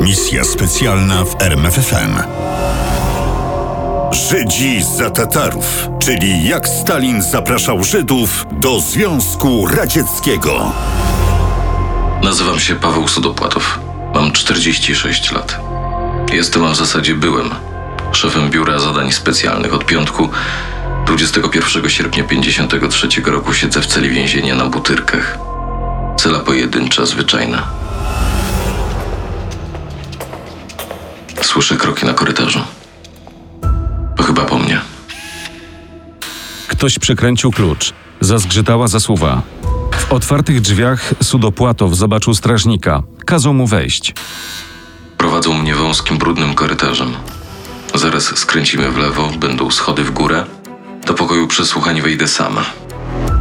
Misja specjalna w RMFFM. Żydzi za Tatarów, czyli jak Stalin zapraszał Żydów do Związku Radzieckiego. Nazywam się Paweł Sudopłatow. Mam 46 lat. Jestem, a w zasadzie byłem, szefem Biura Zadań Specjalnych. Od piątku 21 sierpnia 53 roku siedzę w celi więzienia na Butyrkach. Cela pojedyncza, zwyczajna. Słyszę kroki na korytarzu. To chyba po mnie. Ktoś przykręcił klucz. Zazgrzytała zasuwa. W otwartych drzwiach Sudopłatow zobaczył strażnika. Kazał mu wejść. Prowadzą mnie wąskim, brudnym korytarzem. Zaraz skręcimy w lewo, będą schody w górę. Do pokoju przesłuchań wejdę sama.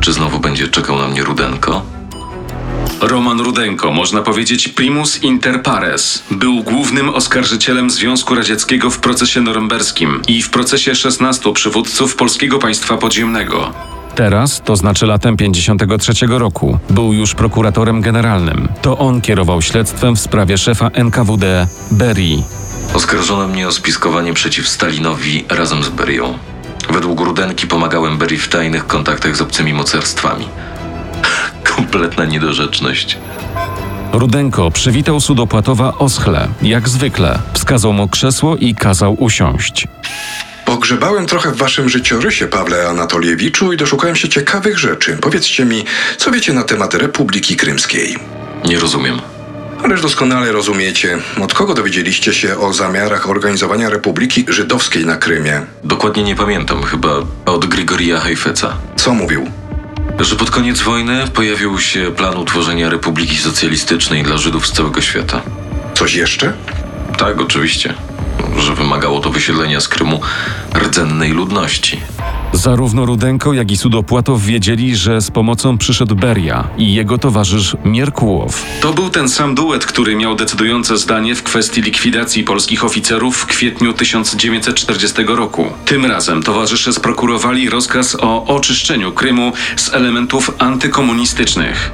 Czy znowu będzie czekał na mnie Rudenko? Roman Rudenko, można powiedzieć primus inter pares, był głównym oskarżycielem Związku Radzieckiego w procesie norymberskim i w procesie 16 przywódców Polskiego Państwa Podziemnego. Teraz, to znaczy latem 53 roku, był już prokuratorem generalnym. To on kierował śledztwem w sprawie szefa NKWD Berii. Oskarżono mnie o spiskowanie przeciw Stalinowi razem z Berią. Według Rudenki pomagałem Berii w tajnych kontaktach z obcymi mocarstwami. Kompletna niedorzeczność. Rudenko przywitał Sudopłatowa oschle, jak zwykle. Wskazał mu krzesło i kazał usiąść. Pogrzebałem trochę w waszym życiorysie, Pawle Anatoliewiczu, i doszukałem się ciekawych rzeczy. Powiedzcie mi, co wiecie na temat Republiki Krymskiej? Nie rozumiem. Ależ doskonale rozumiecie, od kogo dowiedzieliście się o zamiarach organizowania Republiki Żydowskiej na Krymie? Dokładnie nie pamiętam, chyba od Grigoria Heifetza. Co mówił? Że pod koniec wojny pojawił się plan utworzenia Republiki Socjalistycznej dla Żydów z całego świata. Coś jeszcze? Tak, oczywiście. Że wymagało to wysiedlenia z Krymu rdzennej ludności. Zarówno Rudenko, jak i Sudopłatow wiedzieli, że z pomocą przyszedł Beria i jego towarzysz Mierkułow. To był ten sam duet, który miał decydujące zdanie w kwestii likwidacji polskich oficerów w kwietniu 1940 roku. Tym razem towarzysze sprokurowali rozkaz o oczyszczeniu Krymu z elementów antykomunistycznych.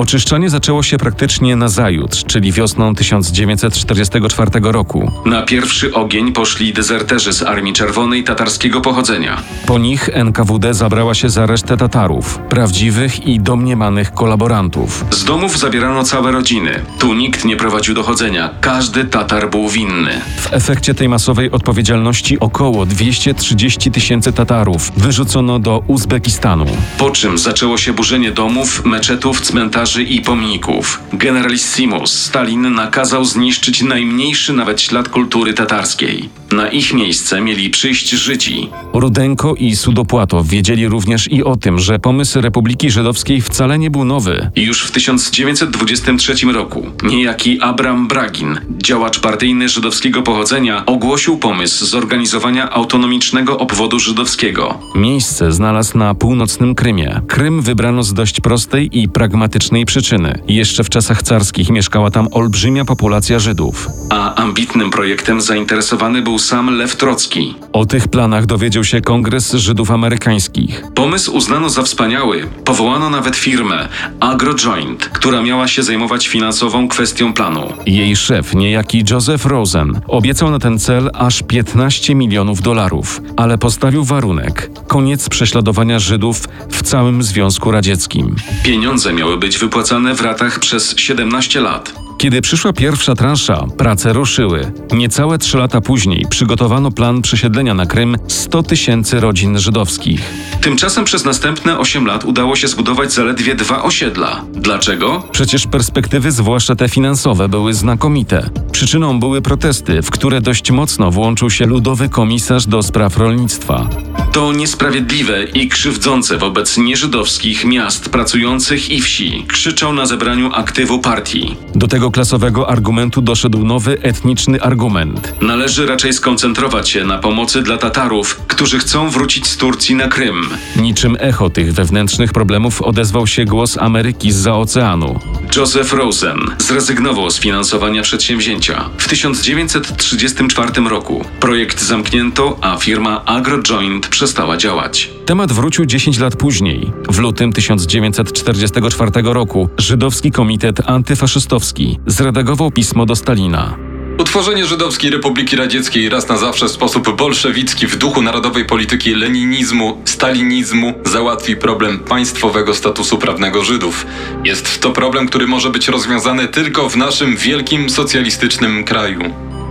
Oczyszczanie zaczęło się praktycznie nazajutrz, czyli wiosną 1944 roku. Na pierwszy ogień poszli dezerterzy z Armii Czerwonej tatarskiego pochodzenia. Po nich NKWD zabrała się za resztę Tatarów, prawdziwych i domniemanych kolaborantów. Z domów zabierano całe rodziny. Tu nikt nie prowadził dochodzenia, każdy Tatar był winny. W efekcie tej masowej odpowiedzialności około 230 tysięcy Tatarów wyrzucono do Uzbekistanu. Po czym zaczęło się burzenie domów, meczetów, cmentarzy i pomników. Generalissimus Stalin nakazał zniszczyć najmniejszy nawet ślad kultury tatarskiej. Na ich miejsce mieli przyjść Żydzi. Rudenko i Sudopłatow wiedzieli również i o tym, że pomysł Republiki Żydowskiej wcale nie był nowy. Już w 1923 roku niejaki Abram Bragin, działacz partyjny żydowskiego pochodzenia, ogłosił pomysł zorganizowania autonomicznego obwodu żydowskiego. Miejsce znalazł na północnym Krymie. Krym wybrano z dość prostej i pragmatycznej przyczyny. Jeszcze w czasach carskich mieszkała tam olbrzymia populacja Żydów. A ambitnym projektem zainteresowany był sam Lew Trocki. O tych planach dowiedział się Kongres Żydów Amerykańskich. Pomysł uznano za wspaniały. Powołano nawet firmę AgroJoint, która miała się zajmować finansową kwestią planu. Jej szef, niejaki Joseph Rosen, obiecał na ten cel aż 15 milionów dolarów, ale postawił warunek: koniec prześladowania Żydów w całym Związku Radzieckim. Pieniądze miały być wypłacane w ratach przez 17 lat. Kiedy przyszła pierwsza transza, prace ruszyły. Niecałe trzy lata później przygotowano plan przesiedlenia na Krym 100 tysięcy rodzin żydowskich. Tymczasem przez następne 8 lat udało się zbudować zaledwie dwa osiedla. Dlaczego? Przecież perspektywy, zwłaszcza te finansowe, były znakomite. Przyczyną były protesty, w które dość mocno włączył się ludowy komisarz do spraw rolnictwa. To niesprawiedliwe i krzywdzące wobec nieżydowskich miast pracujących i wsi, krzyczał na zebraniu aktywu partii. Do tego klasowego argumentu doszedł nowy etniczny argument. Należy raczej skoncentrować się na pomocy dla Tatarów, którzy chcą wrócić z Turcji na Krym. Niczym echo tych wewnętrznych problemów odezwał się głos Ameryki z za oceanu. Joseph Rosen zrezygnował z finansowania przedsięwzięcia. W 1934 roku projekt zamknięto, a firma AgroJoint przestała działać. Temat wrócił 10 lat później. W lutym 1944 roku Żydowski Komitet Antyfaszystowski zredagował pismo do Stalina. Utworzenie Żydowskiej Republiki Radzieckiej raz na zawsze w sposób bolszewicki w duchu narodowej polityki leninizmu, stalinizmu załatwi problem państwowego statusu prawnego Żydów. Jest to problem, który może być rozwiązany tylko w naszym wielkim socjalistycznym kraju.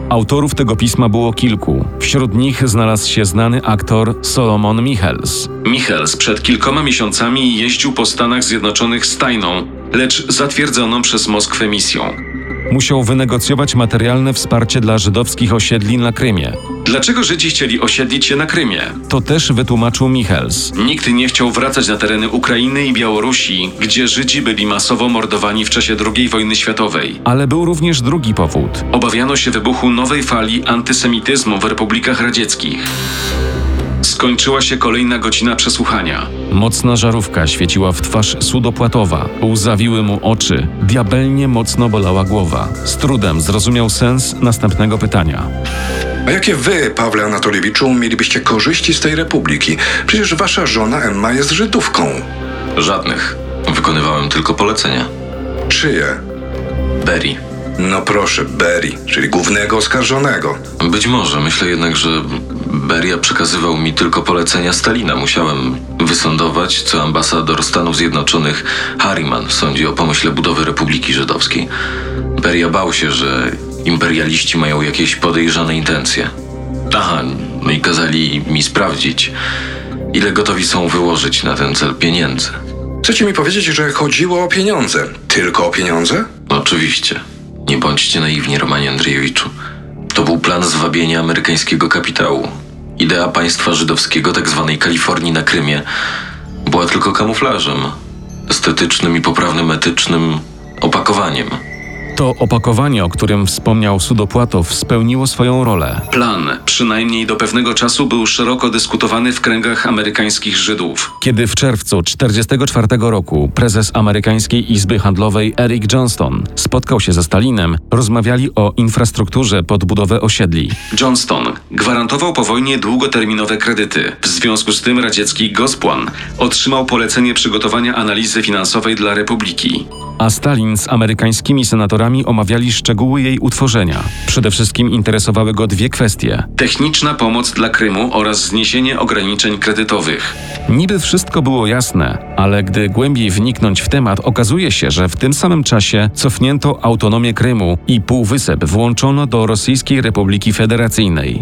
Autorów tego pisma było kilku. Wśród nich znalazł się znany aktor Solomon Michels. Michels przed kilkoma miesiącami jeździł po Stanach Zjednoczonych z tajną, lecz zatwierdzoną przez Moskwę misją. Musiał wynegocjować materialne wsparcie dla żydowskich osiedli na Krymie. Dlaczego Żydzi chcieli osiedlić się na Krymie? To też wytłumaczył Michels. Nikt nie chciał wracać na tereny Ukrainy i Białorusi, gdzie Żydzi byli masowo mordowani w czasie II wojny światowej. Ale był również drugi powód. Obawiano się wybuchu nowej fali antysemityzmu w republikach radzieckich. Skończyła się kolejna godzina przesłuchania. Mocna żarówka świeciła w twarz Sudopłatowa. Łzawiły mu oczy. Diabelnie mocno bolała głowa. Z trudem zrozumiał sens następnego pytania. A jakie wy, Pawle Anatoliewiczu, mielibyście korzyści z tej republiki? Przecież wasza żona Emma jest Żydówką. Żadnych. Wykonywałem tylko polecenia. Czyje? Berry. No proszę, Berry, czyli głównego oskarżonego. Być może. Myślę jednak, że Beria przekazywał mi tylko polecenia Stalina. Musiałem wysądować, co ambasador Stanów Zjednoczonych Harriman sądzi o pomyśle budowy Republiki Żydowskiej. Beria bał się, że imperialiści mają jakieś podejrzane intencje. Aha, no i kazali mi sprawdzić, ile gotowi są wyłożyć na ten cel pieniędzy. Chcecie mi powiedzieć, że chodziło o pieniądze? Tylko o pieniądze? Oczywiście. Nie bądźcie naiwni, Romanie Andrzejewiczu. To był plan zwabienia amerykańskiego kapitału. Idea państwa żydowskiego, tak zwanej Kalifornii na Krymie, była tylko kamuflażem, estetycznym i poprawnym etycznym opakowaniem. To opakowanie, o którym wspomniał Sudopłatow, spełniło swoją rolę. Plan, przynajmniej do pewnego czasu, był szeroko dyskutowany w kręgach amerykańskich Żydów. Kiedy w czerwcu 1944 roku prezes amerykańskiej Izby Handlowej Eric Johnston spotkał się ze Stalinem, rozmawiali o infrastrukturze pod budowę osiedli. Johnston gwarantował po wojnie długoterminowe kredyty. W związku z tym radziecki Gosplan otrzymał polecenie przygotowania analizy finansowej dla Republiki a Stalin z amerykańskimi senatorami omawiali szczegóły jej utworzenia. Przede wszystkim interesowały go dwie kwestie: techniczna pomoc dla Krymu oraz zniesienie ograniczeń kredytowych. Niby wszystko było jasne, ale gdy głębiej wniknąć w temat, okazuje się, że w tym samym czasie cofnięto autonomię Krymu i półwysep włączono do Rosyjskiej Republiki Federacyjnej.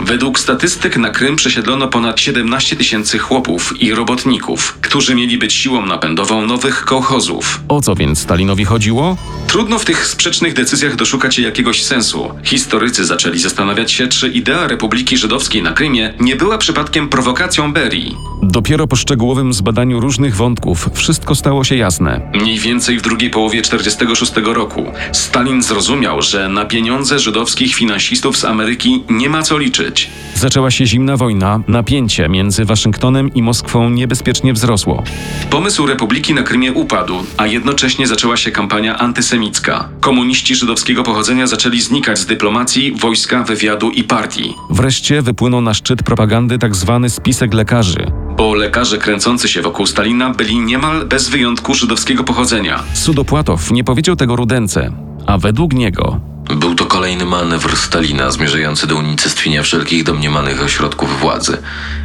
Według statystyk na Krym przesiedlono ponad 17 tysięcy chłopów i robotników, którzy mieli być siłą napędową nowych kołchozów. O co więc Stalinowi chodziło? Trudno w tych sprzecznych decyzjach doszukać się jakiegoś sensu. Historycy zaczęli zastanawiać się, czy idea Republiki Żydowskiej na Krymie nie była przypadkiem prowokacją Berii. Dopiero po szczegółowym zbadaniu różnych wątków wszystko stało się jasne. Mniej więcej w drugiej połowie 1946 roku Stalin zrozumiał, że na pieniądze żydowskich finansistów z Ameryki nie ma co liczyć. Zaczęła się zimna wojna, napięcie między Waszyngtonem i Moskwą niebezpiecznie wzrosło. Pomysł Republiki na Krymie upadł, a jednocześnie zaczęła się kampania antysemicka. Komuniści żydowskiego pochodzenia zaczęli znikać z dyplomacji, wojska, wywiadu i partii. Wreszcie wypłynął na szczyt propagandy tzw. Tak spisek lekarzy, bo lekarze kręcący się wokół Stalina byli niemal bez wyjątku żydowskiego pochodzenia. Sudopłatow nie powiedział tego Rudence, a według niego był to kolejny manewr Stalina zmierzający do unicestwienia wszelkich domniemanych ośrodków władzy.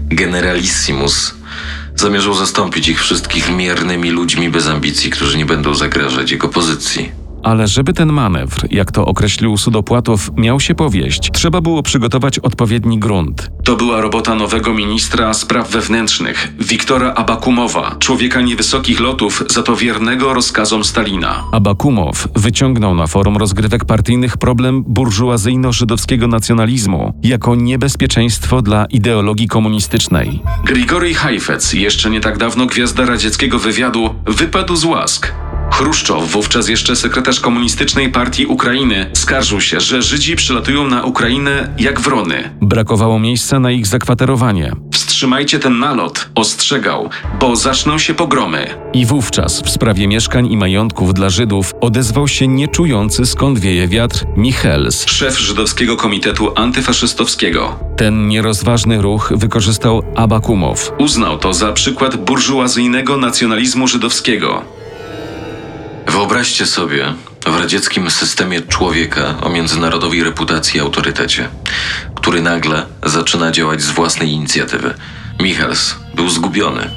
Generalissimus zamierzał zastąpić ich wszystkich miernymi ludźmi bez ambicji, którzy nie będą zagrażać jego pozycji. Ale żeby ten manewr, jak to określił Sudopłatow, miał się powieść, trzeba było przygotować odpowiedni grunt. To była robota nowego ministra spraw wewnętrznych, Wiktora Abakumowa, człowieka niewysokich lotów, za to wiernego rozkazom Stalina. Abakumow wyciągnął na forum rozgrywek partyjnych problem burżuazyjno-żydowskiego nacjonalizmu jako niebezpieczeństwo dla ideologii komunistycznej. Grigory Hajfec, jeszcze nie tak dawno gwiazda radzieckiego wywiadu, wypadł z łask. Chruszczow, wówczas jeszcze sekretarz komunistycznej partii Ukrainy, skarżył się, że Żydzi przylatują na Ukrainę jak wrony. Brakowało miejsca na ich zakwaterowanie. Wstrzymajcie ten nalot, ostrzegał, bo zaczną się pogromy. I wówczas w sprawie mieszkań i majątków dla Żydów odezwał się nieczujący skąd wieje wiatr Michels, szef żydowskiego komitetu antyfaszystowskiego. Ten nierozważny ruch wykorzystał Abakumow. Uznał to za przykład burżuazyjnego nacjonalizmu żydowskiego. Wyobraźcie sobie w radzieckim systemie człowieka o międzynarodowej reputacji i autorytecie, który nagle zaczyna działać z własnej inicjatywy. Michels był zgubiony,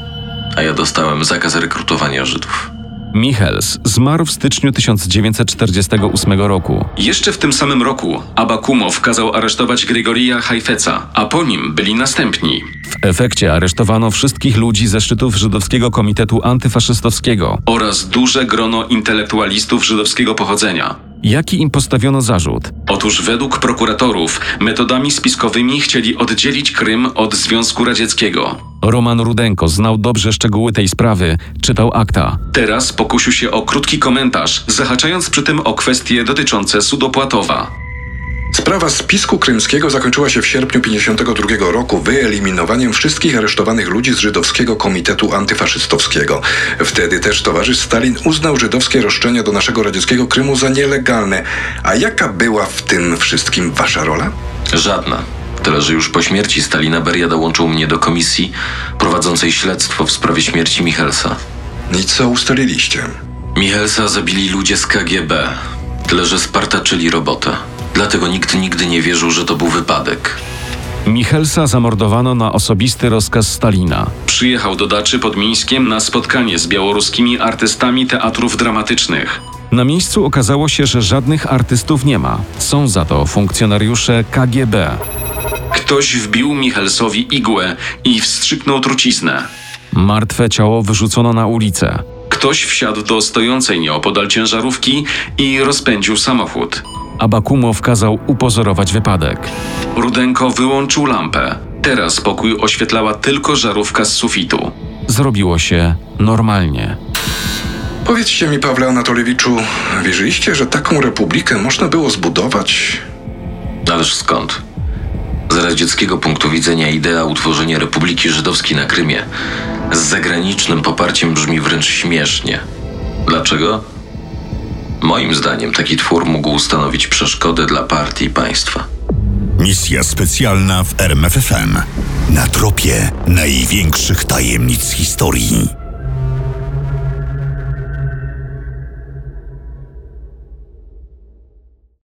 a ja dostałem zakaz rekrutowania Żydów. Michels zmarł w styczniu 1948 roku. Jeszcze w tym samym roku Abakumow kazał aresztować Grigorija Hajfeca, a po nim byli następni. W efekcie aresztowano wszystkich ludzi ze szczytów Żydowskiego Komitetu Antyfaszystowskiego oraz duże grono intelektualistów żydowskiego pochodzenia. Jaki im postawiono zarzut? Otóż według prokuratorów metodami spiskowymi chcieli oddzielić Krym od Związku Radzieckiego. Roman Rudenko znał dobrze szczegóły tej sprawy, czytał akta. Teraz pokusił się o krótki komentarz, zahaczając przy tym o kwestie dotyczące Sudopłatowa. Sprawa spisku krymskiego zakończyła się w sierpniu 1952 roku wyeliminowaniem wszystkich aresztowanych ludzi z żydowskiego komitetu antyfaszystowskiego. Wtedy też towarzysz Stalin uznał żydowskie roszczenia do naszego radzieckiego Krymu za nielegalne. A jaka była w tym wszystkim wasza rola? Żadna. Tyle, że już po śmierci Stalina Beria dołączył mnie do komisji prowadzącej śledztwo w sprawie śmierci Michelsa. I co ustaliliście? Michelsa zabili ludzie z KGB. Tyle, że spartaczyli robotę. Dlatego nikt nigdy nie wierzył, że to był wypadek. Michelsa zamordowano na osobisty rozkaz Stalina. Przyjechał do Daczy pod Mińskiem na spotkanie z białoruskimi artystami teatrów dramatycznych. Na miejscu okazało się, że żadnych artystów nie ma. Są za to funkcjonariusze KGB. Ktoś wbił Michelsowi igłę i wstrzyknął truciznę. Martwe ciało wyrzucono na ulicę. Ktoś wsiadł do stojącej nieopodal ciężarówki i rozpędził samochód. Abakumow kazał upozorować wypadek. Rudenko wyłączył lampę. Teraz pokój oświetlała tylko żarówka z sufitu. Zrobiło się normalnie. Powiedzcie mi, Pawle Anatoliewiczu, wierzyliście, że taką republikę można było zbudować? Ależ skąd? Z radzieckiego punktu widzenia idea utworzenia Republiki Żydowskiej na Krymie z zagranicznym poparciem brzmi wręcz śmiesznie. Dlaczego? Moim zdaniem taki twór mógł stanowić przeszkodę dla partii i państwa. Misja specjalna w RMFFM. Na tropie największych tajemnic historii.